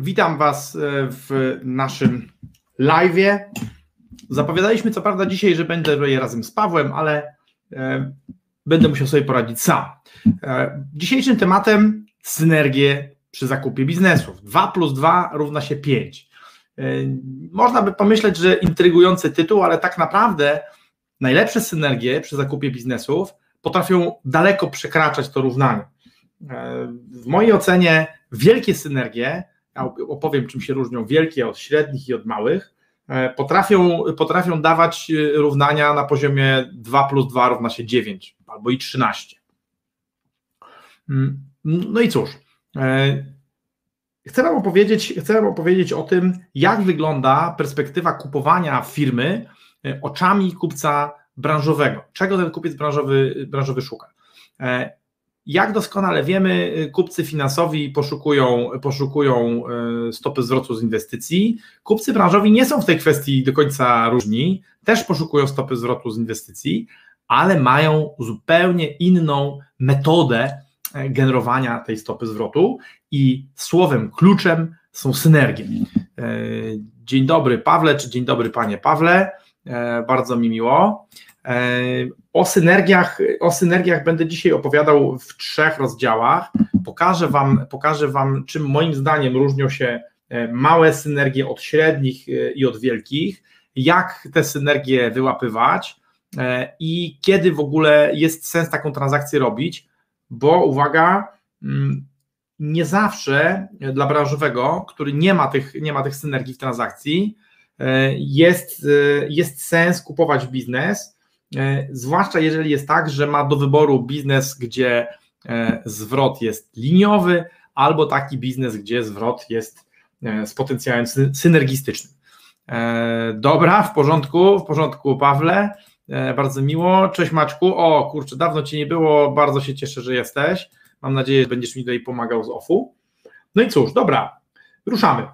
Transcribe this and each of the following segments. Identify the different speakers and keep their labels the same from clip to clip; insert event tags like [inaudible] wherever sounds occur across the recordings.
Speaker 1: Witam Was e, w naszym live'ie. Zapowiadaliśmy co prawda dzisiaj, że będę tutaj razem z Pawłem, ale e, będę musiał sobie poradzić sam. E, dzisiejszym tematem synergie przy zakupie biznesów. 2 plus 2 równa się 5. E, można by pomyśleć, że intrygujący tytuł, ale tak naprawdę najlepsze synergie przy zakupie biznesów potrafią daleko przekraczać to równanie. W mojej ocenie wielkie synergie, opowiem czym się różnią wielkie od średnich i od małych, e, potrafią, potrafią dawać e, równania na poziomie 2 plus 2 równa się 9 albo i 13. Mm, no i cóż, chcę wam, opowiedzieć, chcę wam opowiedzieć o tym, jak wygląda perspektywa kupowania firmy oczami kupca branżowego. Czego ten kupiec branżowy, branżowy szuka? Jak doskonale wiemy, kupcy finansowi poszukują, poszukują e, stopy zwrotu z inwestycji. Kupcy branżowi nie są w tej kwestii do końca różni, też poszukują stopy zwrotu z inwestycji, ale mają zupełnie inną metodę e, generowania tej stopy zwrotu i słowem kluczem są synergie. E, dzień dobry Pawle, czy dzień dobry panie Pawle, bardzo mi miło. O synergiach, o synergiach będę dzisiaj opowiadał w trzech rozdziałach. Pokażę wam, pokażę wam, czym moim zdaniem różnią się e, małe synergie od średnich e, i od wielkich, jak te synergie wyłapywać e, i kiedy w ogóle jest sens taką transakcję robić, bo uwaga, mm, nie zawsze dla branżowego, który nie ma tych, nie ma tych synergii w transakcji, jest, jest sens kupować biznes E, zwłaszcza jeżeli jest tak, że ma do wyboru biznes, gdzie e, zwrot jest liniowy, albo taki biznes, gdzie zwrot jest e, z potencjałem synergistycznym. Dobra, w porządku, w porządku, Pawle. Bardzo miło. Cześć Maczku. O kurczę, dawno Cię nie było, bardzo się cieszę, że jesteś. Mam nadzieję, że będziesz mi tutaj pomagał z OFU. No i cóż, dobra, ruszamy.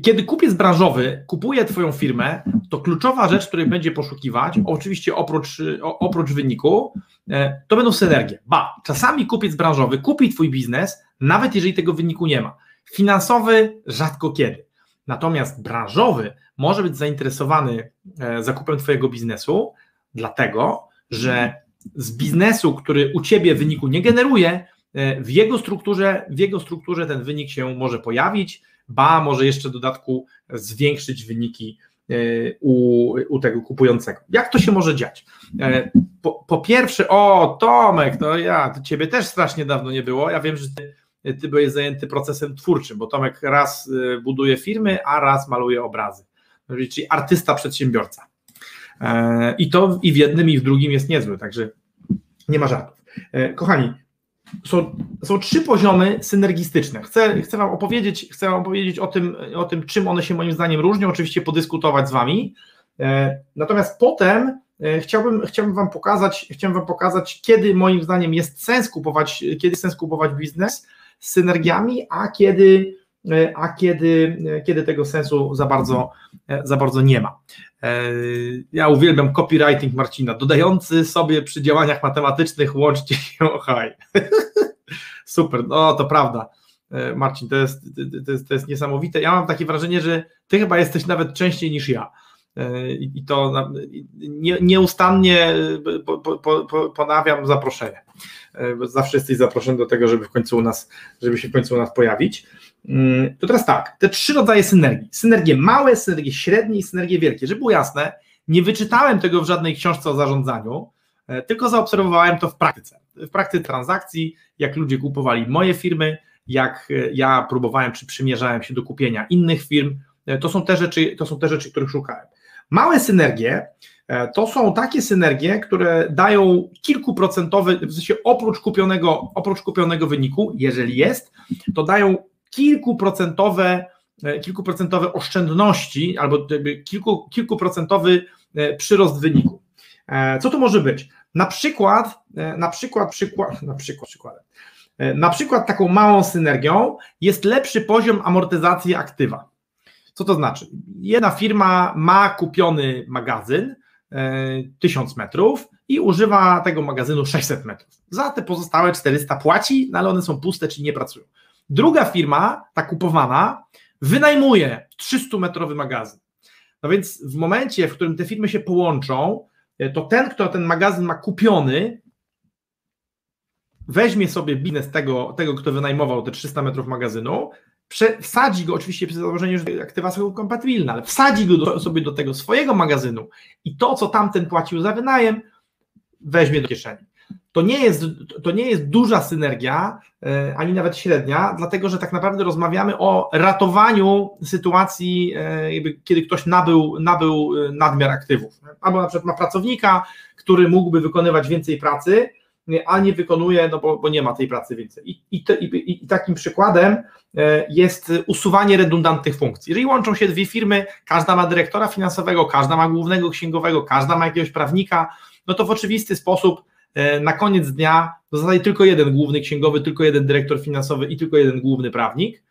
Speaker 1: Kiedy kupiec branżowy kupuje Twoją firmę, to kluczowa rzecz, której będzie poszukiwać, oczywiście oprócz, oprócz wyniku, e, to będą synergie. Ba, czasami kupiec branżowy kupi Twój biznes, nawet jeżeli tego wyniku nie ma. Finansowy rzadko kiedy. Natomiast branżowy może być zainteresowany e, zakupem Twojego biznesu, dlatego że z biznesu, który u Ciebie wyniku nie generuje, e, w jego strukturze, w jego strukturze ten wynik się może pojawić ba, może jeszcze w dodatku zwiększyć wyniki e, u, u tego kupującego. Jak to się może dziać? E, po, po, pierwsze, o Tomek, to ja, to ciebie też strasznie dawno nie było. Ja wiem, że ty, ty byłeś zajęty procesem twórczym, bo Tomek raz e, buduje firmy, a raz maluje obrazy. Czyli artysta, przedsiębiorca. I to i w jednym, i w drugim jest niezły, także nie ma żartów. Kochani, są, są trzy poziomy synergistyczne. Chcę, chcę, wam opowiedzieć, chcę Wam opowiedzieć o tym, o tym, czym one się moim zdaniem różnią, oczywiście podyskutować z Wami. E, natomiast potem e, chciałbym, chciałbym Wam pokazać, chciałbym Wam pokazać, kiedy moim zdaniem jest sens kupować, kiedy sens kupować biznes z synergiami, a kiedy, a kiedy, kiedy tego sensu za bardzo, za bardzo nie ma. Ja uwielbiam copywriting Marcina, dodający sobie przy działaniach matematycznych łączcie się o haj. [laughs] Super, no to prawda. E, Marcin, to jest, to, jest, to jest niesamowite. Ja mam takie wrażenie, że ty chyba jesteś nawet częściej niż ja. E, I to nie, nieustannie e, po, po, po, ponawiam zaproszenie. Zawsze jesteś zaproszony do tego, żeby w końcu u nas, żeby się w końcu u nas pojawić. Mm, to teraz tak, te trzy rodzaje synergii. Synergie małe, synergie średnie i synergie wielkie. Żeby było jasne, nie wyczytałem tego w żadnej książce o zarządzaniu, tylko zaobserwowałem to w praktyce. W praktyce transakcji, jak ludzie kupowali moje firmy, jak ja próbowałem czy przymierzałem się do kupienia innych firm, to są te rzeczy, to są te rzeczy, których szukałem. Małe synergie e, to są takie synergie, które dają kilkuprocentowy, w sensie oprócz kupionego, oprócz kupionego wyniku, jeżeli jest, to dają kilkuprocentowe, kilkuprocentowe oszczędności albo kilku, kilkuprocentowy przyrost wyniku. Co to może być? Na przykład, na przykład, przykład, na przykład. Na przykład taką małą synergią jest lepszy poziom amortyzacji aktywa. Co to znaczy? Jedna firma ma kupiony magazyn 1000 metrów i używa tego magazynu 600 metrów. Za te pozostałe 400 płaci, no ale one są puste, czyli nie pracują. Druga firma, ta kupowana, wynajmuje 300-metrowy magazyn. No więc w momencie, w którym te firmy się połączą, to ten, kto ten magazyn ma kupiony, weźmie sobie biznes tego, tego kto wynajmował te 300 metrów magazynu, wsadzi go, oczywiście przy założeniu, że aktywa są kompatybilne, ale wsadzi go do, sobie do tego swojego magazynu i to, co tamten płacił za wynajem, weźmie do kieszeni. To nie jest, to nie jest duża synergia, e, ani nawet średnia, dlatego że tak naprawdę rozmawiamy o ratowaniu sytuacji, e, kiedy ktoś nabył, nabył e, nadmiar aktywów. Albo na przykład ma pracownika, który mógłby wykonywać więcej pracy, a nie wykonuje, no bo, bo nie ma tej pracy więcej. I, i, i, I, takim przykładem jest usuwanie redundantnych funkcji. Jeżeli łączą się dwie firmy, każda ma dyrektora finansowego, każda ma głównego księgowego, każda ma jakiegoś prawnika, no to w oczywisty sposób na koniec dnia zostaje tylko jeden główny księgowy, tylko jeden dyrektor finansowy i tylko jeden główny prawnik.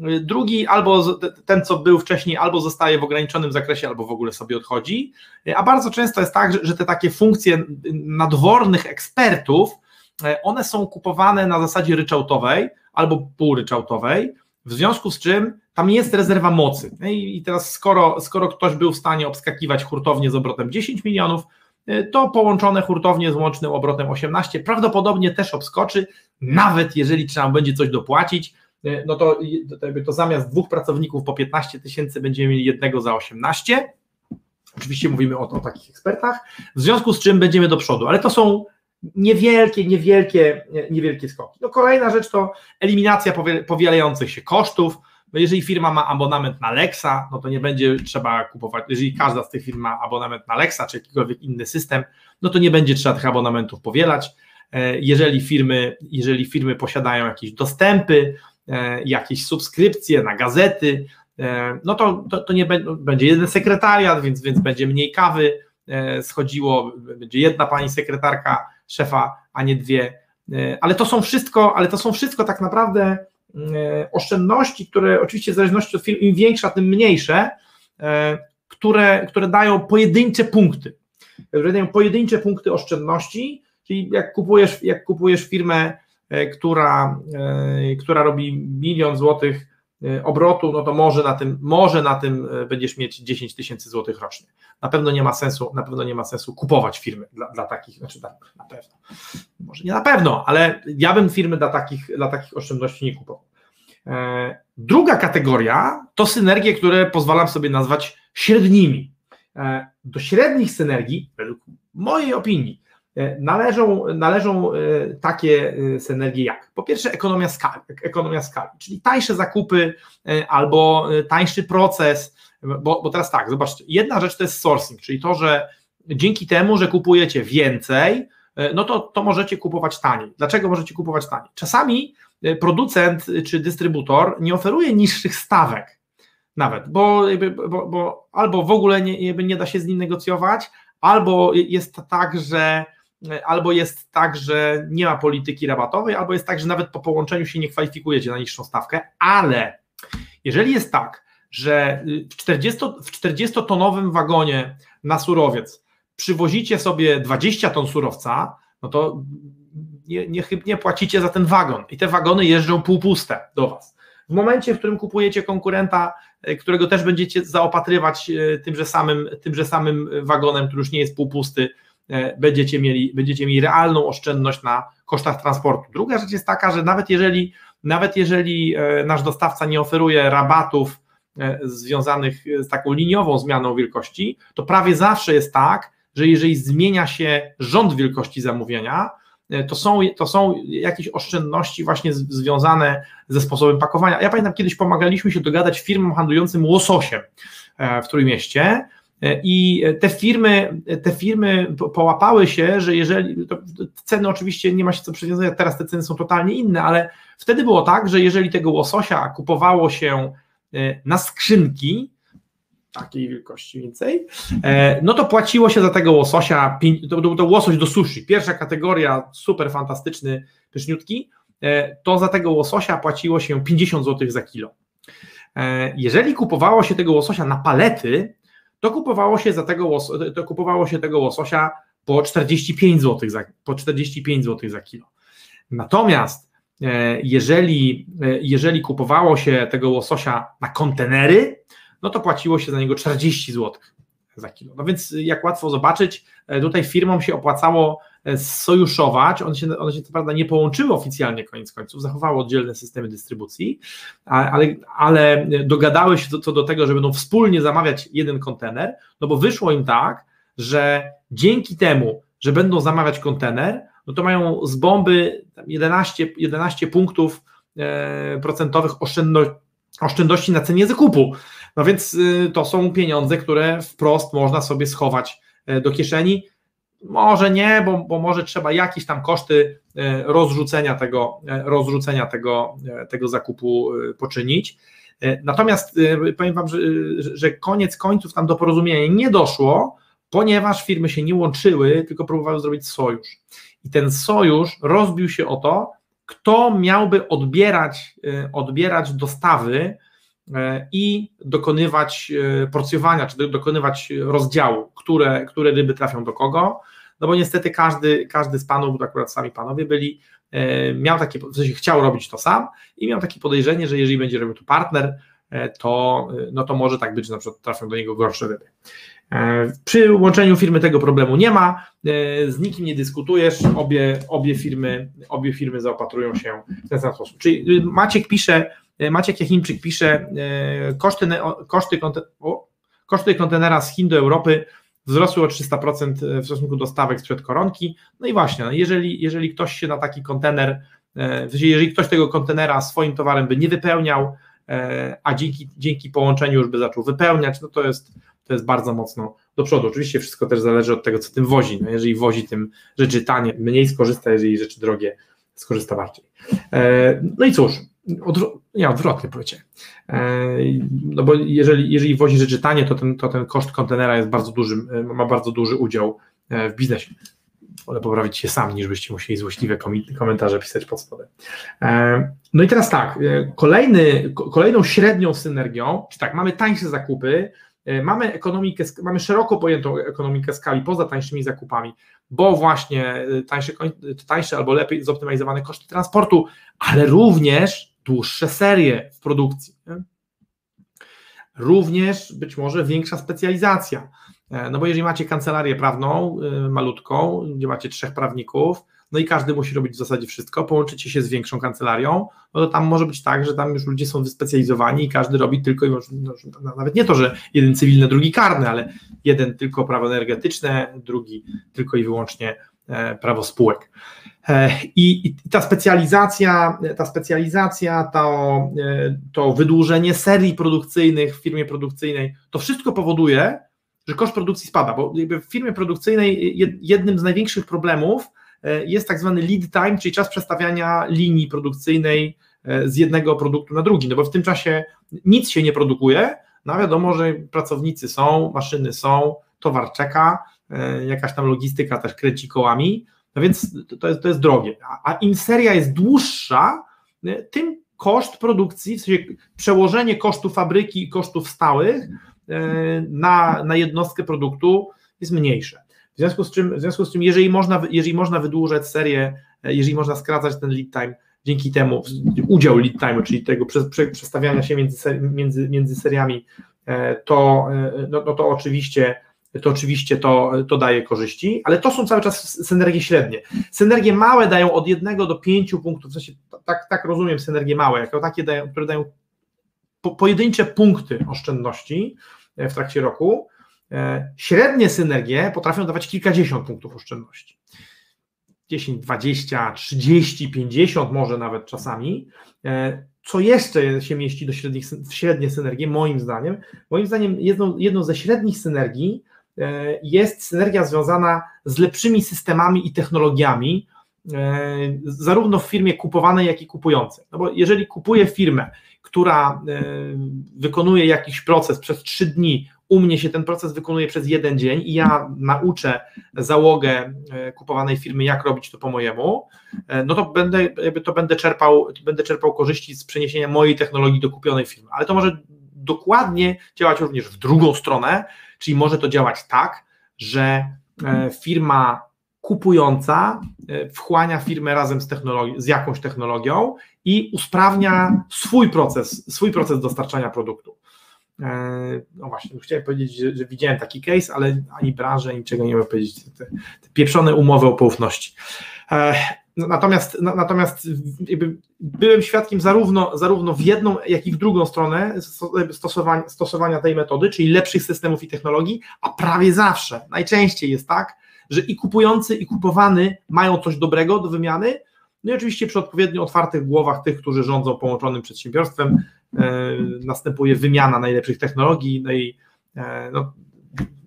Speaker 1: E, drugi, albo ten, co był wcześniej, albo zostaje w ograniczonym zakresie, albo w ogóle sobie odchodzi. E, a bardzo często jest tak, że te takie funkcje nadwornych ekspertów, one są kupowane na zasadzie ryczałtowej albo półryczałtowej, w związku z czym tam jest rezerwa mocy. I teraz, skoro, skoro ktoś był w stanie obskakiwać hurtownię z obrotem 10 milionów, to połączone hurtownie z łącznym obrotem 18 prawdopodobnie też obskoczy, nawet jeżeli trzeba będzie coś dopłacić, y, no to, to, to zamiast dwóch pracowników po 15 tysięcy będziemy mieli jednego za 18. Oczywiście mówimy o, o takich ekspertach, w związku z czym będziemy do przodu, ale to są niewielkie, niewielkie, niewielkie skoki. No kolejna rzecz to eliminacja powielających się kosztów, no jeżeli firma ma abonament na Lexa, no to nie będzie trzeba kupować, jeżeli każda z tych firm ma abonament na Lexa czy jakikolwiek inny system, no to nie będzie trzeba tych abonamentów powielać. E, jeżeli firmy, jeżeli firmy posiadają jakieś dostępy, e, jakieś subskrypcje na gazety, e, no to, to, to nie będzie jeden sekretariat, więc, więc będzie mniej kawy schodziło, będzie jedna pani sekretarka szefa, a nie dwie. Ale to są wszystko, ale to są wszystko tak naprawdę oszczędności, które oczywiście w zależności od firm, im większa, tym mniejsze, e, które, które dają pojedyncze punkty. Które dają pojedyncze punkty oszczędności, czyli jak kupujesz, jak kupujesz firmę, e, która, która robi milion złotych obrotu, no to może na tym, może na tym będziesz mieć 10 tysięcy złotych rocznie. Na pewno nie ma sensu, na pewno nie ma sensu kupować firmy dla, dla takich, znaczy na, na pewno, może nie na pewno, ale ja bym firmy dla takich, dla takich oszczędności nie kupował. E, druga kategoria to synergie, które pozwalam sobie nazwać średnimi. E, do średnich synergii, według mojej opinii, należą, należą takie synergie jak po pierwsze ekonomia skali, ekonomia skali, czyli tańsze zakupy albo tańszy proces, bo, bo teraz tak, zobaczcie, jedna rzecz to jest sourcing, czyli to, że dzięki temu, że kupujecie więcej, no to, to możecie kupować taniej. Dlaczego możecie kupować taniej? Czasami producent czy dystrybutor nie oferuje niższych stawek nawet, bo, bo, bo albo w ogóle nie, nie da się z nim negocjować, albo jest tak, że albo jest tak, że nie ma polityki rabatowej, albo jest tak, że nawet po połączeniu się nie kwalifikujecie na niższą stawkę, ale jeżeli jest tak, że w 40, w 40-tonowym wagonie na surowiec przywozicie sobie 20 ton surowca, no to nie, niechybnie płacicie za ten wagon i te wagony jeżdżą półpuste do Was. W momencie, w którym kupujecie konkurenta, e, którego też będziecie zaopatrywać e, tymże samym, tymże samym wagonem, który już nie jest półpusty, będziecie mieli, będziecie mieli realną oszczędność na kosztach transportu. Druga rzecz jest taka, że nawet jeżeli, nawet jeżeli nasz dostawca nie oferuje rabatów związanych z taką liniową zmianą wielkości, to prawie zawsze jest tak, że jeżeli zmienia się rząd wielkości zamówienia, E, to są, to są jakieś oszczędności właśnie związane ze sposobem pakowania. Ja pamiętam, kiedyś pomagaliśmy się dogadać firmom handlującym łososiem e, w Trójmieście I te firmy, te firmy połapały się, że jeżeli ceny oczywiście nie ma się co przywiązać, teraz te ceny są totalnie inne, ale wtedy było tak, że jeżeli tego łososia kupowało się na skrzynki, takiej wielkości więcej, e, no to płaciło się za tego łososia, to był to łosoś do sushi, pierwsza kategoria, super fantastyczny, pyszniutki, e, to za tego łososia płaciło się 50 zł za kilo. E, jeżeli kupowało się tego łososia na palety, to kupowało się, za tego, to kupowało się tego łososia po 45 zł za, po 45 zł za kilo. Natomiast jeżeli, jeżeli kupowało się tego łososia na kontenery, no to płaciło się za niego 40 zł za kilo. No więc jak łatwo zobaczyć, e, tutaj firmom się opłacało e, sojuszować, one się, one się co prawda nie połączyły oficjalnie koniec końców, zachowały oddzielne systemy dystrybucji, ale, ale dogadały się co do tego, że będą wspólnie zamawiać jeden kontener, no bo wyszło im tak, że dzięki temu, że będą zamawiać kontener, no to mają z bomby 11, 11 punktów e, procentowych oszczędności na cenie zakupu. No więc y, to są pieniądze, które wprost można sobie schować e, do kieszeni. Może nie, bo, bo może trzeba jakieś tam koszty e, rozrzucenia tego, e, rozrzucenia tego, tego zakupu poczynić. Natomiast powiem Wam, że, że koniec końców tam do porozumienia nie doszło, ponieważ firmy się nie łączyły, tylko próbowały zrobić sojusz. I ten sojusz rozbił się o to, kto miałby odbierać, odbierać dostawy E, i dokonywać e, porcjowania, czy dokonywać rozdziału, które, które ryby trafią do kogo, no bo niestety każdy, każdy z panów, bo akurat sami panowie byli, e, miał takie, w sensie chciał robić to sam i miał takie podejrzenie, że jeżeli będzie robił to partner, to, no to może tak być, że na przykład trafią do niego gorsze ryby. Przy łączeniu firmy tego problemu nie ma, z nikim nie dyskutujesz, obie, obie, firmy, obie firmy zaopatrują się w ten sam sposób. Czyli Maciek pisze, E, Maciek Jachimczyk pisze, e, koszty, koszty, koszty kontenera z Chin do Europy wzrosły o 300% w stosunku do stawek sprzed koronki. No i właśnie, no jeżeli, jeżeli ktoś się na taki kontener, e, jeżeli ktoś tego kontenera swoim towarem by nie wypełniał, a dzięki, dzięki połączeniu już by zaczął wypełniać, no to jest, to jest bardzo mocno do przodu. Oczywiście wszystko też zależy od tego, co tym wozi. No jeżeli wozi tym rzeczy tanie, mniej skorzysta, jeżeli rzeczy drogie, skorzysta bardziej. No i cóż, Odwró- nie, odwrotnie powiedziałem. No bo jeżeli, jeżeli wozi rzeczy tanie, to ten, to ten koszt kontenera jest bardzo duży, e, ma bardzo duży udział e, w biznesie. Wolę poprawić się sam, niż byście musieli złośliwe komentarze pisać pod spodem. No i teraz tak, e, kolejny, kolejną średnią synergią, czy tak, mamy tańsze zakupy, mamy ekonomikę, mamy szeroko pojętą ekonomikę skali poza tańszymi zakupami, bo właśnie tańsze, tańsze albo lepiej zoptymalizowane koszty transportu, ale również dłuższe serie w produkcji. Nie? Również być może większa specjalizacja. E, no bo jeżeli macie kancelarię prawną e, malutką, gdzie macie trzech prawników, no i każdy musi robić w zasadzie wszystko, połączycie się z większą kancelarią, no to tam może być tak, że tam już ludzie są wyspecjalizowani i każdy robi tylko no, nawet nie to, że jeden cywilny, drugi karny, ale jeden tylko prawo energetyczne, drugi tylko i wyłącznie prawo spółek. E, I, ta specjalizacja, ta specjalizacja, to, e, to wydłużenie serii produkcyjnych w firmie produkcyjnej, to wszystko powoduje, że koszt produkcji spada, bo w firmie produkcyjnej jednym z największych problemów e, jest tak zwany lead time, czyli czas przestawiania linii produkcyjnej z jednego produktu na drugi, no bo w tym czasie nic się nie produkuje, no wiadomo, że pracownicy są, maszyny są, towar czeka, jakaś tam logistyka też kręci kołami, no więc to jest, to jest drogie. A, a im seria jest dłuższa, tym koszt produkcji, w sensie przełożenie kosztu fabryki i kosztów stałych e, na, na jednostkę produktu jest mniejsze. W związku z czym, w związku z czym jeżeli, można, jeżeli można wydłużać serię, e, jeżeli można skracać ten lead time, dzięki temu udział lead time, czyli tego przestawiania się między, między, między seriami, e, to, no, no to oczywiście to oczywiście to, to daje korzyści, ale to są cały czas synergie średnie. Synergie małe dają od jednego do pięciu punktów, w sensie, tak, tak rozumiem synergie małe, jako takie, dają, które dają po, pojedyncze punkty oszczędności e, w trakcie roku. E, średnie synergie potrafią dawać kilkadziesiąt punktów oszczędności. 10, 20, 30, 50 może nawet czasami. E, co jeszcze się mieści do średnich, w średnie synergie, moim zdaniem? Moim zdaniem jedną, jedną ze średnich synergii jest synergia związana z lepszymi systemami i technologiami, e, zarówno w firmie kupowanej, jak i kupującej. No bo jeżeli kupuję firmę, która e, wykonuje jakiś proces przez trzy dni, u mnie się ten proces wykonuje przez jeden dzień i ja nauczę załogę e, kupowanej firmy, jak robić to po mojemu, e, no to będę, to będę, czerpał, będę czerpał korzyści z przeniesienia mojej technologii do kupionej firmy. Ale to może dokładnie działać również w drugą stronę, czyli może to działać tak, że firma kupująca wchłania firmę razem z, z jakąś technologią i usprawnia swój proces, swój proces dostarczania produktu. E, no właśnie, chciałem powiedzieć, że, że widziałem taki case, ale ani branżę, niczego nie mogę powiedzieć. Te, te pieprzone umowy o poufności. Natomiast, natomiast byłem świadkiem zarówno, zarówno w jedną, jak i w drugą stronę stosowania, stosowania tej metody, czyli lepszych systemów i technologii, a prawie zawsze, najczęściej jest tak, że i kupujący, i kupowany mają coś dobrego do wymiany, no i oczywiście przy odpowiednio otwartych głowach tych, którzy rządzą połączonym przedsiębiorstwem, e, następuje wymiana najlepszych technologii, no i e, no,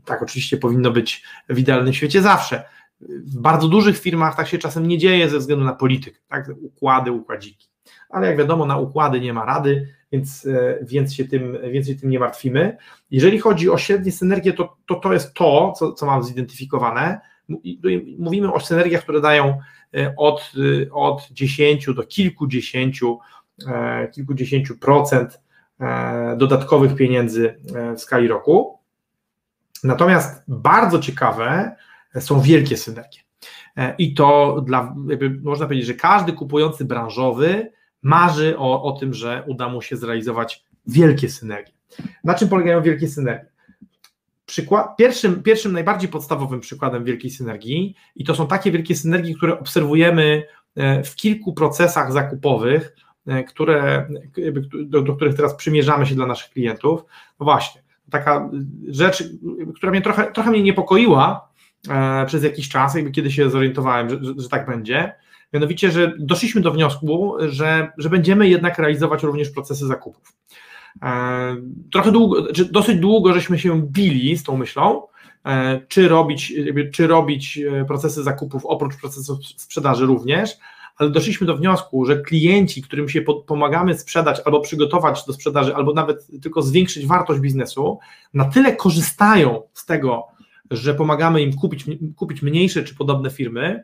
Speaker 1: tak oczywiście powinno być w idealnym świecie zawsze. W bardzo dużych firmach tak się czasem nie dzieje ze względu na politykę, tak? układy, układziki. Ale jak wiadomo, na układy nie ma rady, więc, e, więc, się, tym, więc się tym nie martwimy. Jeżeli chodzi o średnie synergie, to to, to jest to, co, co mam zidentyfikowane. Mówimy o synergiach, które dają E, od, e, od 10 do kilkudziesięciu, kilkudziesięciu procent dodatkowych pieniędzy w skali roku. Natomiast bardzo ciekawe są wielkie synergie. I to dla, można powiedzieć, że każdy kupujący branżowy marzy o, o tym, że uda mu się zrealizować wielkie synergie. Na czym polegają wielkie synergie? Przykład, pierwszym, pierwszym, najbardziej podstawowym przykładem wielkiej synergii, i to są takie wielkie synergie, które obserwujemy e, w kilku procesach zakupowych, e, które, do, do których teraz przymierzamy się dla naszych klientów. No właśnie, taka rzecz, która mnie trochę, trochę mnie niepokoiła e, przez jakiś czas, jakby kiedy się zorientowałem, że, że, że tak będzie. Mianowicie, że doszliśmy do wniosku, że, że będziemy jednak realizować również procesy zakupów. E, trochę długo, czy dosyć długo żeśmy się bili z tą myślą, e, czy robić, czy robić e, procesy zakupów oprócz procesów sprzedaży również, ale doszliśmy do wniosku, że klienci, którym się pomagamy sprzedać albo przygotować do sprzedaży, albo nawet tylko zwiększyć wartość biznesu, na tyle korzystają z tego, że pomagamy im kupić, kupić mniejsze czy podobne firmy,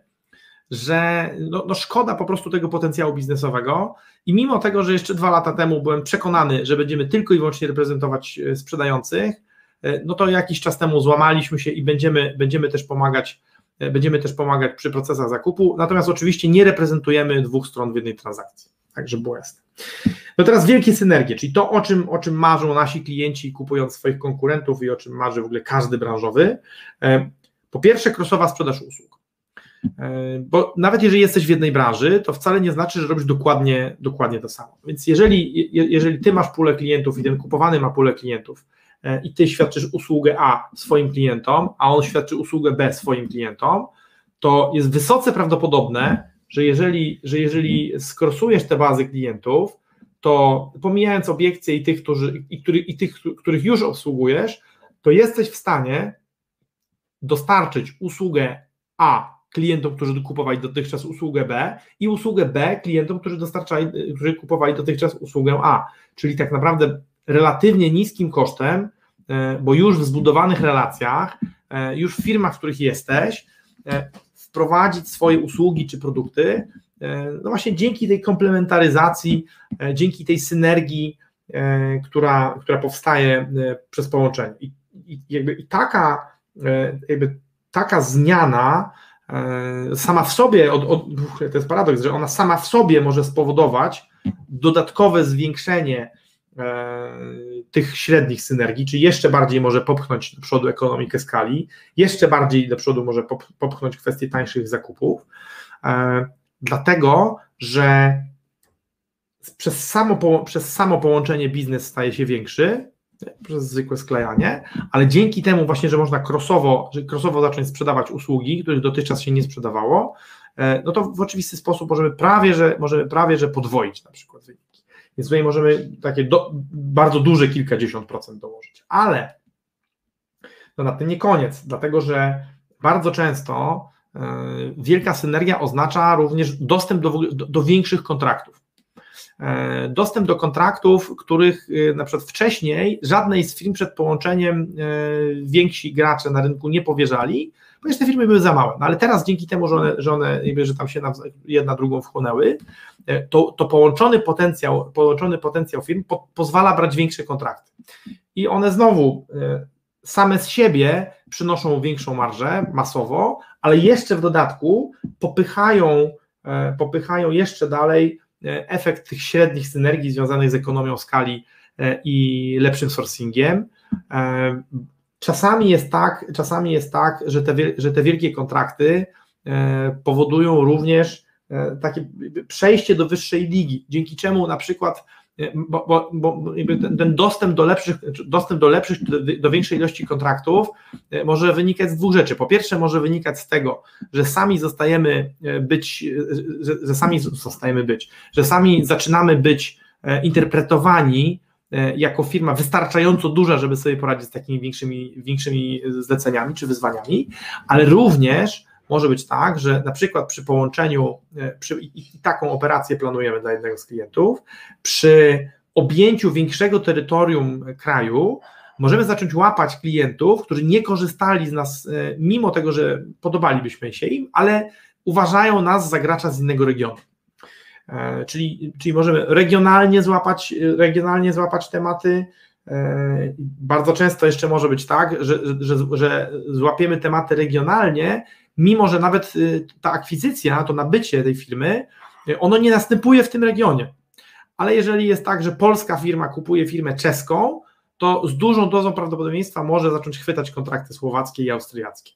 Speaker 1: że no, no, szkoda po prostu tego potencjału biznesowego. I mimo tego, że jeszcze dwa lata temu byłem przekonany, że będziemy tylko i wyłącznie reprezentować e, sprzedających, e, no to jakiś czas temu złamaliśmy się i będziemy, będziemy też pomagać e, będziemy też pomagać przy procesach zakupu, natomiast oczywiście nie reprezentujemy dwóch stron w jednej transakcji, tak żeby było jasne. No teraz wielkie synergie, czyli to, o czym, o czym marzą nasi klienci kupując swoich konkurentów i o czym marzy w ogóle każdy branżowy. Po pierwsze, krosowa sprzedaż usług. E, bo nawet jeżeli jesteś w jednej branży, to wcale nie znaczy, że robisz dokładnie, dokładnie to samo. Więc jeżeli, jeżeli ty masz pulę klientów i ten kupowany ma pulę klientów e, i ty świadczysz usługę A swoim klientom, a on świadczy usługę B swoim klientom, to jest wysoce prawdopodobne, że jeżeli, że jeżeli skrosujesz te bazy klientów, to pomijając obiekcje i tych, którzy, i, który, i tych, których już obsługujesz, to jesteś w stanie dostarczyć usługę A klientom, którzy kupowali dotychczas usługę B i usługę B klientom, którzy dostarczali, którzy kupowali dotychczas usługę A. Czyli tak naprawdę relatywnie niskim kosztem, e, bo już w zbudowanych relacjach, e, już w firmach, w których jesteś, e, wprowadzić swoje usługi czy produkty, no właśnie dzięki tej komplementaryzacji, dzięki tej synergii, która, która powstaje przez połączenie. I, i jakby i taka, jakby taka zmiana E, sama w sobie, od, od, to jest paradoks, że ona sama w sobie może spowodować dodatkowe zwiększenie e, tych średnich synergii, czy jeszcze bardziej może popchnąć do przodu ekonomikę skali, jeszcze bardziej do przodu może popchnąć kwestię tańszych zakupów, e, dlatego, że przez samo, przez samo połączenie biznes staje się większy, przez zwykłe sklejanie, ale dzięki temu właśnie, że można crossowo, że crossowo zacząć sprzedawać usługi, których dotychczas się nie sprzedawało, e, no to w oczywisty sposób możemy prawie, że, możemy prawie, że podwoić na przykład wyniki. Więc tutaj możemy takie do, bardzo duże kilkadziesiąt procent dołożyć. Ale to na tym nie koniec, dlatego że bardzo często e, wielka synergia oznacza również dostęp do, do, do większych kontraktów. E, dostęp do kontraktów, których e, na przykład wcześniej żadnej z firm przed połączeniem więksi gracze na rynku nie powierzali, ponieważ te firmy były za małe. No ale teraz dzięki temu, że one, że, one, że tam się jedna drugą wchłonęły, to, to połączony potencjał, połączony potencjał firm po, pozwala brać większe kontrakty. I one znowu same z siebie przynoszą większą marżę masowo, ale jeszcze w dodatku popychają, e, popychają jeszcze dalej e, efekt tych średnich synergii związanych z ekonomią skali e, i lepszym sourcingiem. Czasami jest tak, czasami jest tak, że te, że te wielkie kontrakty powodują również takie przejście do wyższej ligi, dzięki czemu na przykład bo, bo, bo ten dostęp do lepszych, dostęp do lepszych, do większej ilości kontraktów e, może wynikać z dwóch rzeczy. Po pierwsze, może wynikać z tego, że sami zostajemy e, być, e, że, że sami zostajemy być, że sami zaczynamy być interpretowani jako firma wystarczająco duża, żeby sobie poradzić z takimi większymi, większymi zleceniami czy wyzwaniami, ale również może być tak, że na przykład przy połączeniu, e, przy, i, i taką operację planujemy dla jednego z klientów, przy objęciu większego terytorium kraju, możemy zacząć łapać klientów, którzy nie korzystali z nas, e, mimo tego, że podobalibyśmy się im, ale uważają nas za gracza z innego regionu. E, czyli, czyli możemy regionalnie złapać, regionalnie złapać tematy. Bardzo często jeszcze może być tak, że, że, że złapiemy tematy regionalnie mimo że nawet y, ta akwizycja, to nabycie tej firmy, y, ono nie następuje w tym regionie. Ale jeżeli jest tak, że polska firma kupuje firmę czeską, to z dużą dozą prawdopodobieństwa może zacząć chwytać kontrakty słowackie i austriackie.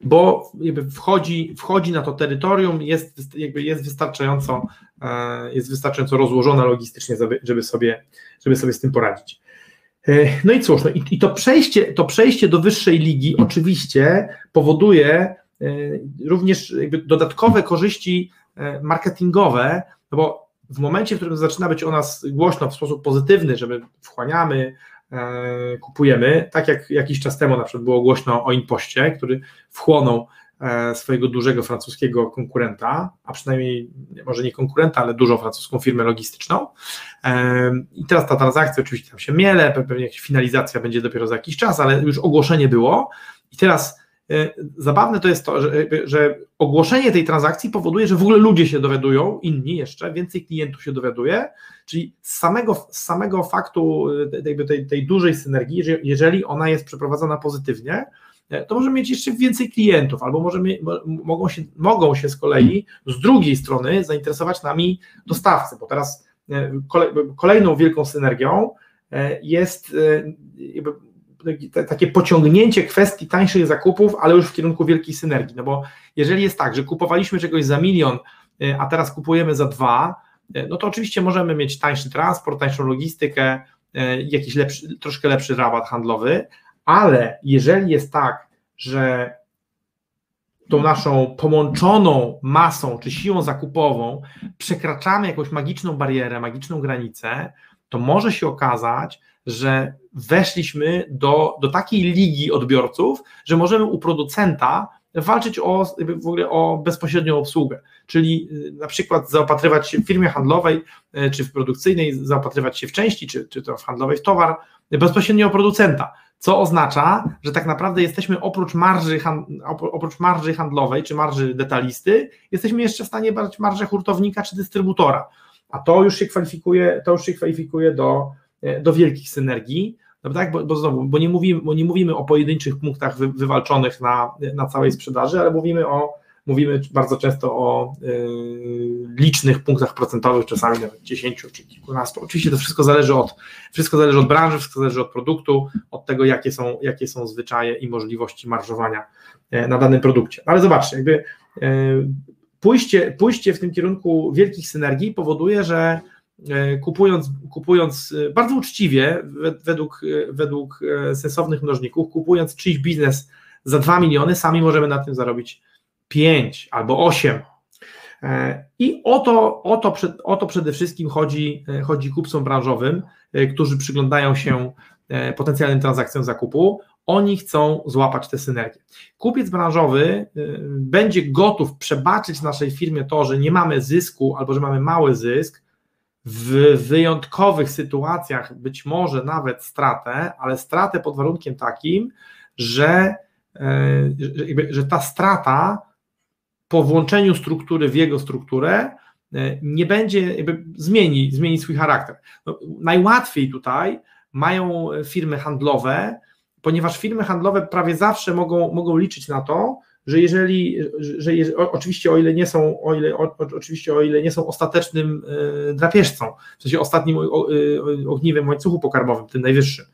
Speaker 1: Bo wchodzi, wchodzi na to terytorium, jest, jakby jest, wystarczająco, e, jest wystarczająco rozłożona logistycznie, żeby sobie, żeby sobie z tym poradzić. E, no i cóż, no i, i, to, przejście, to przejście do wyższej ligi oczywiście powoduje e, również dodatkowe korzyści marketingowe, no bo w momencie, w którym zaczyna być o nas głośno w sposób pozytywny, że my wchłaniamy, kupujemy, tak jak jakiś czas temu na przykład było głośno o Impoście, który wchłonął E, swojego dużego francuskiego konkurenta, a przynajmniej może nie konkurenta, ale dużą francuską firmę logistyczną. E, I teraz ta transakcja oczywiście tam się miele, pewnie jakaś finalizacja będzie dopiero za jakiś czas, ale już ogłoszenie było. I teraz e, zabawne to jest to, że, że ogłoszenie tej transakcji powoduje, że w ogóle ludzie się dowiadują, inni jeszcze, więcej klientów się dowiaduje, czyli z samego, z samego faktu tej, tej, tej dużej synergii, jeżeli ona jest przeprowadzona pozytywnie, E, to możemy mieć jeszcze więcej klientów, albo możemy, mogą, się, mogą się z kolei z drugiej strony zainteresować nami dostawcy, bo teraz e, kolejną wielką synergią e, jest takie pociągnięcie kwestii tańszych zakupów, ale już w kierunku wielkiej synergii. No bo jeżeli jest tak, że kupowaliśmy czegoś za milion, a teraz kupujemy za dwa, no to oczywiście możemy mieć tańszy transport, tańszą logistykę, jakiś lepszy, troszkę lepszy rabat handlowy, ale jeżeli jest tak, że tą naszą połączoną masą czy siłą zakupową przekraczamy jakąś magiczną barierę, magiczną granicę, to może się okazać, że weszliśmy do, do takiej ligi odbiorców, że możemy u producenta walczyć o, w ogóle o bezpośrednią obsługę, czyli y, na przykład zaopatrywać się w firmie handlowej y, czy w produkcyjnej, zaopatrywać się w części, czy, czy to w handlowej w towar bezpośrednio o producenta. Co oznacza, że tak naprawdę jesteśmy oprócz marży, oprócz marży handlowej czy marży detalisty, jesteśmy jeszcze w stanie brać marżę hurtownika czy dystrybutora, a to już się kwalifikuje, to już się kwalifikuje do, do wielkich synergii, no tak, bo, bo znowu, bo nie mówimy, bo nie mówimy o pojedynczych punktach wy, wywalczonych na, na całej sprzedaży, ale mówimy o mówimy bardzo często o y, licznych punktach procentowych, czasami nawet 10 czy kilkunastu. Oczywiście to wszystko zależy od, wszystko zależy od branży, wszystko zależy od produktu, od tego, jakie są, jakie są zwyczaje i możliwości marżowania e, na danym produkcie. Ale zobaczcie, jakby e, pójście, pójście w tym kierunku wielkich synergii powoduje, że e, kupując, kupując bardzo uczciwie, według, według sensownych mnożników, kupując czyjś biznes za 2 miliony, sami możemy na tym zarobić 5 albo 8. I o to, o to, o to przede wszystkim chodzi, chodzi kupcom branżowym, którzy przyglądają się potencjalnym transakcjom zakupu. Oni chcą złapać tę synergię. Kupiec branżowy będzie gotów przebaczyć naszej firmie to, że nie mamy zysku albo że mamy mały zysk, w wyjątkowych sytuacjach być może nawet stratę, ale stratę pod warunkiem takim, że, e, że, ta strata po włączeniu struktury w jego strukturę e, nie będzie, jakby zmieni, zmieni swój charakter. No, najłatwiej tutaj mają firmy handlowe, ponieważ firmy handlowe prawie zawsze mogą, mogą liczyć na to, że jeżeli, że, oczywiście o ile nie są, o ile, o, oczywiście o ile nie są ostatecznym y, drapieżcą, w sensie ostatnim y, ogniwem w łańcuchu pokarmowym, tym najwyższym,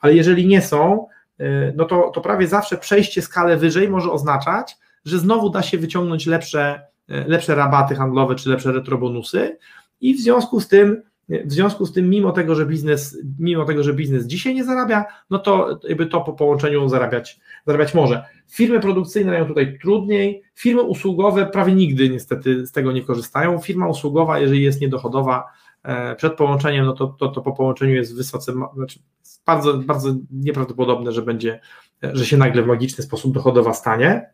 Speaker 1: ale jeżeli nie są, y, no to, to prawie zawsze przejście skalę wyżej może oznaczać, że znowu da się wyciągnąć lepsze, lepsze rabaty handlowe czy lepsze retrobonusy i w związku z tym w związku z tym, mimo tego, że biznes, mimo tego, że biznes dzisiaj nie zarabia, no to jakby to po połączeniu zarabiać, zarabiać może. Firmy produkcyjne mają tutaj trudniej, firmy usługowe prawie nigdy niestety z tego nie korzystają. Firma usługowa, jeżeli jest niedochodowa e, przed połączeniem, no to, to, to po połączeniu jest wysoce, znaczy bardzo, bardzo nieprawdopodobne, że będzie, że się nagle w magiczny sposób dochodowa stanie.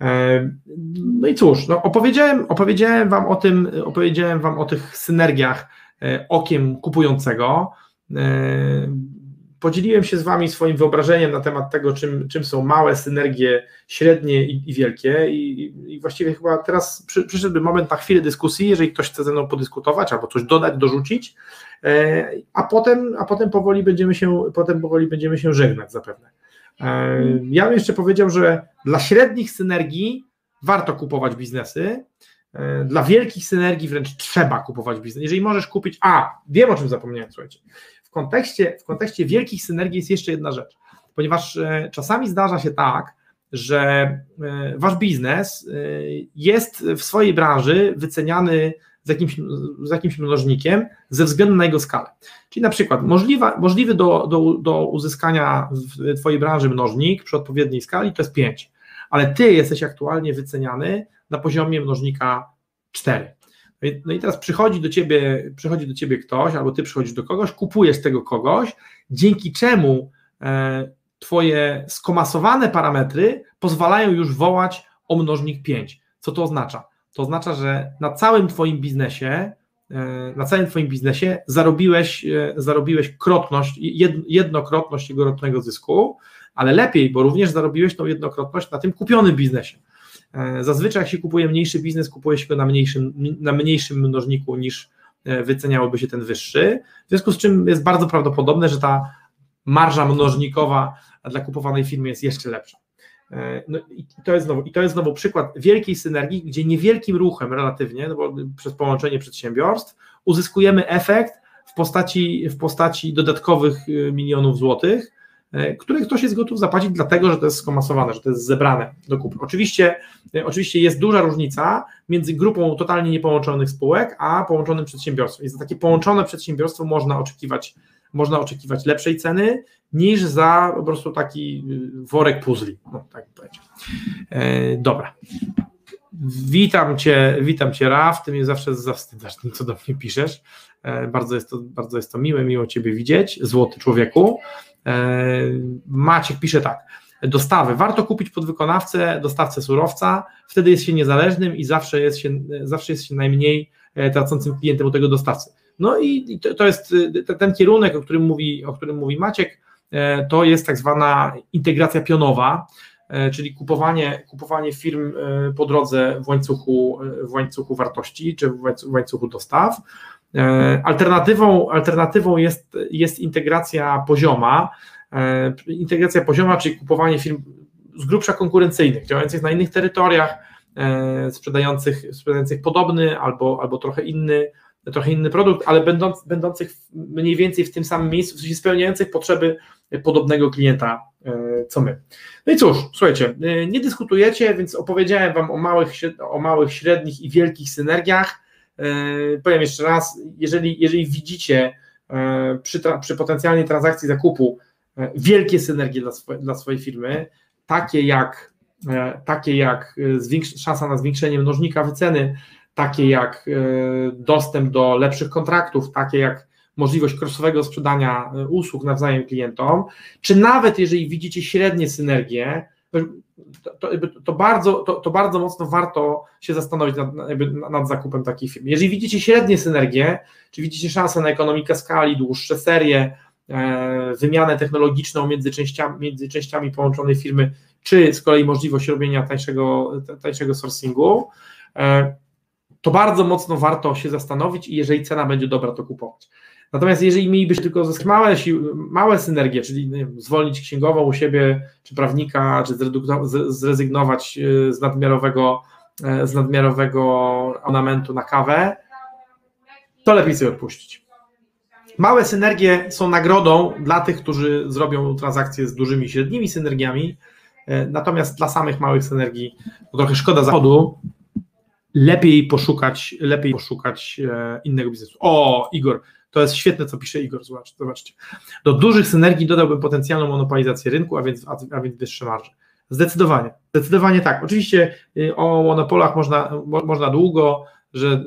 Speaker 1: E, no i cóż, no opowiedziałem, opowiedziałem wam o tym, opowiedziałem wam o tych synergiach E, okiem kupującego. E, podzieliłem się z Wami swoim wyobrażeniem na temat tego, czym, czym są małe synergie, średnie i, i wielkie. I, I, właściwie chyba teraz przy, przyszedłby moment na chwilę dyskusji, jeżeli ktoś chce ze mną podyskutować albo coś dodać, dorzucić, e, a potem, a potem powoli będziemy się, potem powoli będziemy się żegnać zapewne. Ja bym jeszcze powiedział, że dla średnich synergii warto kupować biznesy, E, dla wielkich synergii wręcz trzeba kupować biznes. Jeżeli możesz kupić, a wiem o czym zapomniałem, słuchajcie. Kontekście, w kontekście wielkich synergii jest jeszcze jedna rzecz, ponieważ e, czasami zdarza się tak, że e, wasz biznes jest w swojej branży wyceniany z jakimś, z jakimś mnożnikiem ze względu na jego skalę. Czyli na przykład możliwa, możliwy do, do, do uzyskania w Twojej branży mnożnik przy odpowiedniej skali to jest 5, ale Ty jesteś aktualnie wyceniany na poziomie mnożnika 4. No i teraz przychodzi do ciebie, przychodzi do ciebie ktoś, albo ty przychodzisz do kogoś, kupujesz tego kogoś, dzięki czemu e, twoje skomasowane parametry pozwalają już wołać o mnożnik 5. Co to oznacza? To oznacza, że na całym twoim biznesie, e, na całym twoim biznesie zarobiłeś, e, zarobiłeś krotność, jednokrotność jego rocznego zysku, ale lepiej, bo również zarobiłeś tą jednokrotność na tym kupionym biznesie. E, zazwyczaj jak się kupuje mniejszy biznes, kupuje się go na mniejszym, na mniejszym mnożniku niż e, wyceniałoby się ten wyższy, w związku z czym jest bardzo prawdopodobne, że ta marża mnożnikowa dla kupowanej firmy jest jeszcze lepsza. E, no i to, jest znowu, I to jest znowu przykład wielkiej synergii, gdzie niewielkim ruchem relatywnie, no bo przez połączenie przedsiębiorstw, uzyskujemy efekt w postaci, w postaci dodatkowych milionów złotych, które ktoś jest gotów zapłacić, dlatego że to jest skomasowane, że to jest zebrane do kupy. Oczywiście, e, oczywiście jest duża różnica między grupą totalnie niepołączonych spółek, a połączonym przedsiębiorstwem. I za takie połączone przedsiębiorstwo można oczekiwać, można oczekiwać lepszej ceny niż za po prostu taki y, worek puzli. No, tak powiedzieć. E, dobra. Witam Cię, witam Cię, Raf. Ty mnie zawsze zawstydzasz tym, co do mnie piszesz. E, bardzo jest, to, bardzo jest to miłe, miło Ciebie widzieć, złoty człowieku. E, Maciek pisze tak. Dostawy. Warto kupić podwykonawcę, dostawcę surowca, wtedy jest się niezależnym i zawsze jest się, zawsze jest się najmniej e, tracącym klientem u tego dostawcy. No i to jest ten kierunek, o którym mówi, o którym mówi Maciek, to jest tak zwana integracja pionowa, czyli kupowanie, kupowanie firm po drodze w łańcuchu, w łańcuchu wartości czy w łańcuchu dostaw. E, alternatywą, alternatywą jest, jest integracja pozioma. E, integracja pozioma, czyli kupowanie firm z grubsza konkurencyjnych, działających na innych terytoriach, e, sprzedających, sprzedających podobny albo, albo trochę inny, trochę inny produkt, ale będąc, będących mniej więcej w tym samym miejscu, w sensie spełniających potrzeby podobnego klienta co my. No i cóż, słuchajcie, nie dyskutujecie, więc opowiedziałem Wam o małych, o małych, średnich i wielkich synergiach. E, powiem jeszcze raz, jeżeli, jeżeli widzicie e, przy, przy potencjalnej transakcji zakupu wielkie synergie dla, swo, dla swojej firmy, takie jak, takie jak szansa na zwiększenie mnożnika wyceny, takie jak dostęp do lepszych kontraktów, takie jak możliwość crossowego sprzedania usług nawzajem klientom, czy nawet jeżeli widzicie średnie synergie, to, to, to, bardzo, to, to, bardzo mocno warto się zastanowić nad, nad, zakupem takich firm. Jeżeli widzicie średnie synergie, czy widzicie szansę na ekonomikę skali, dłuższe serie, e, wymianę technologiczną między częściami, między częściami połączonej firmy, czy z kolei możliwość robienia tańszego, tańszego sourcingu, e, to bardzo mocno warto się zastanowić i jeżeli cena będzie dobra, to kupować. Natomiast jeżeli mielibyście tylko małe, małe synergie, czyli zwolnić księgową u siebie, czy prawnika, czy zrezygnować e, z nadmiarowego, e, z nadmiarowego ornamentu na kawę, to lepiej sobie odpuścić. Małe synergie są nagrodą dla tych, którzy zrobią transakcje z dużymi, średnimi synergiami, e, natomiast dla samych małych synergii trochę szkoda zachodu, lepiej poszukać, lepiej poszukać innego biznesu. O, Igor, to jest świetne, co pisze Igor, zobaczcie. Do dużych synergii dodałbym potencjalną monopolizację rynku, a więc, a, więc wyższe marże. Zdecydowanie, zdecydowanie tak. Oczywiście y, o monopolach można, można długo, że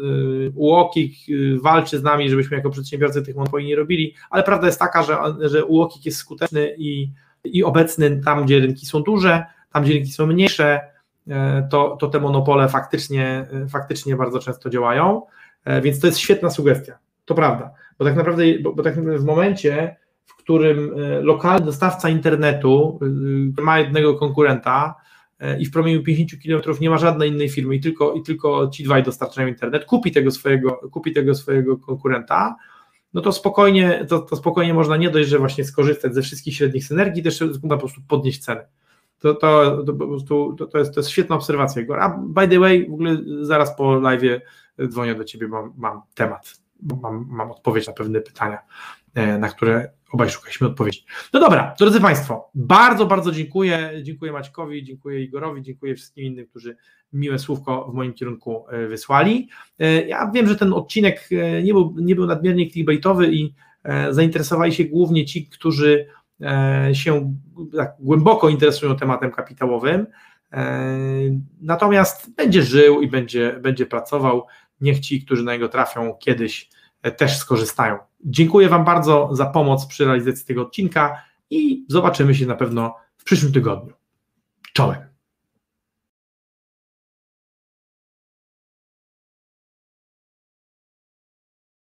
Speaker 1: UOKiK y, y, walczy z nami, żebyśmy jako przedsiębiorcy tych monopoli nie robili, ale prawda jest taka, że, że UOKiK jest skuteczny i, i obecny tam, gdzie rynki są duże, tam, gdzie rynki są mniejsze, to, to te monopole faktycznie, faktycznie bardzo często działają, więc to jest świetna sugestia, to prawda. Bo tak naprawdę, bo, bo tak naprawdę w momencie, w którym e, lokalny dostawca internetu e, ma jednego konkurenta e, i w promieniu 50 km nie ma żadnej innej firmy i tylko, i tylko ci dwaj dostarczają internet, kupi tego swojego, kupi tego swojego konkurenta, no to spokojnie, to, to spokojnie można nie dość, że właśnie skorzystać ze wszystkich średnich synergii, też po prostu podnieść ceny. To, to, to, to, to, jest, to jest świetna obserwacja. A by the way, w ogóle zaraz po live dzwonię do Ciebie, mam, temat mam, mam odpowiedź na pewne pytania, e, na które obaj szukaliśmy odpowiedzi. No dobra, drodzy Państwo, bardzo, bardzo dziękuję. Dziękuję Maćkowi, dziękuję Igorowi, dziękuję wszystkim innym, którzy miłe słówko w moim kierunku e, wysłali. E, ja wiem, że ten odcinek nie był, nie był nadmiernie clickbaitowy i zainteresowali się głównie ci, którzy się tak głęboko interesują tematem kapitałowym. Natomiast będzie żył i będzie, będzie pracował niech ci, którzy na niego trafią kiedyś e, też skorzystają. Dziękuję Wam bardzo za pomoc przy realizacji tego odcinka i zobaczymy się na pewno w przyszłym tygodniu. Czołem.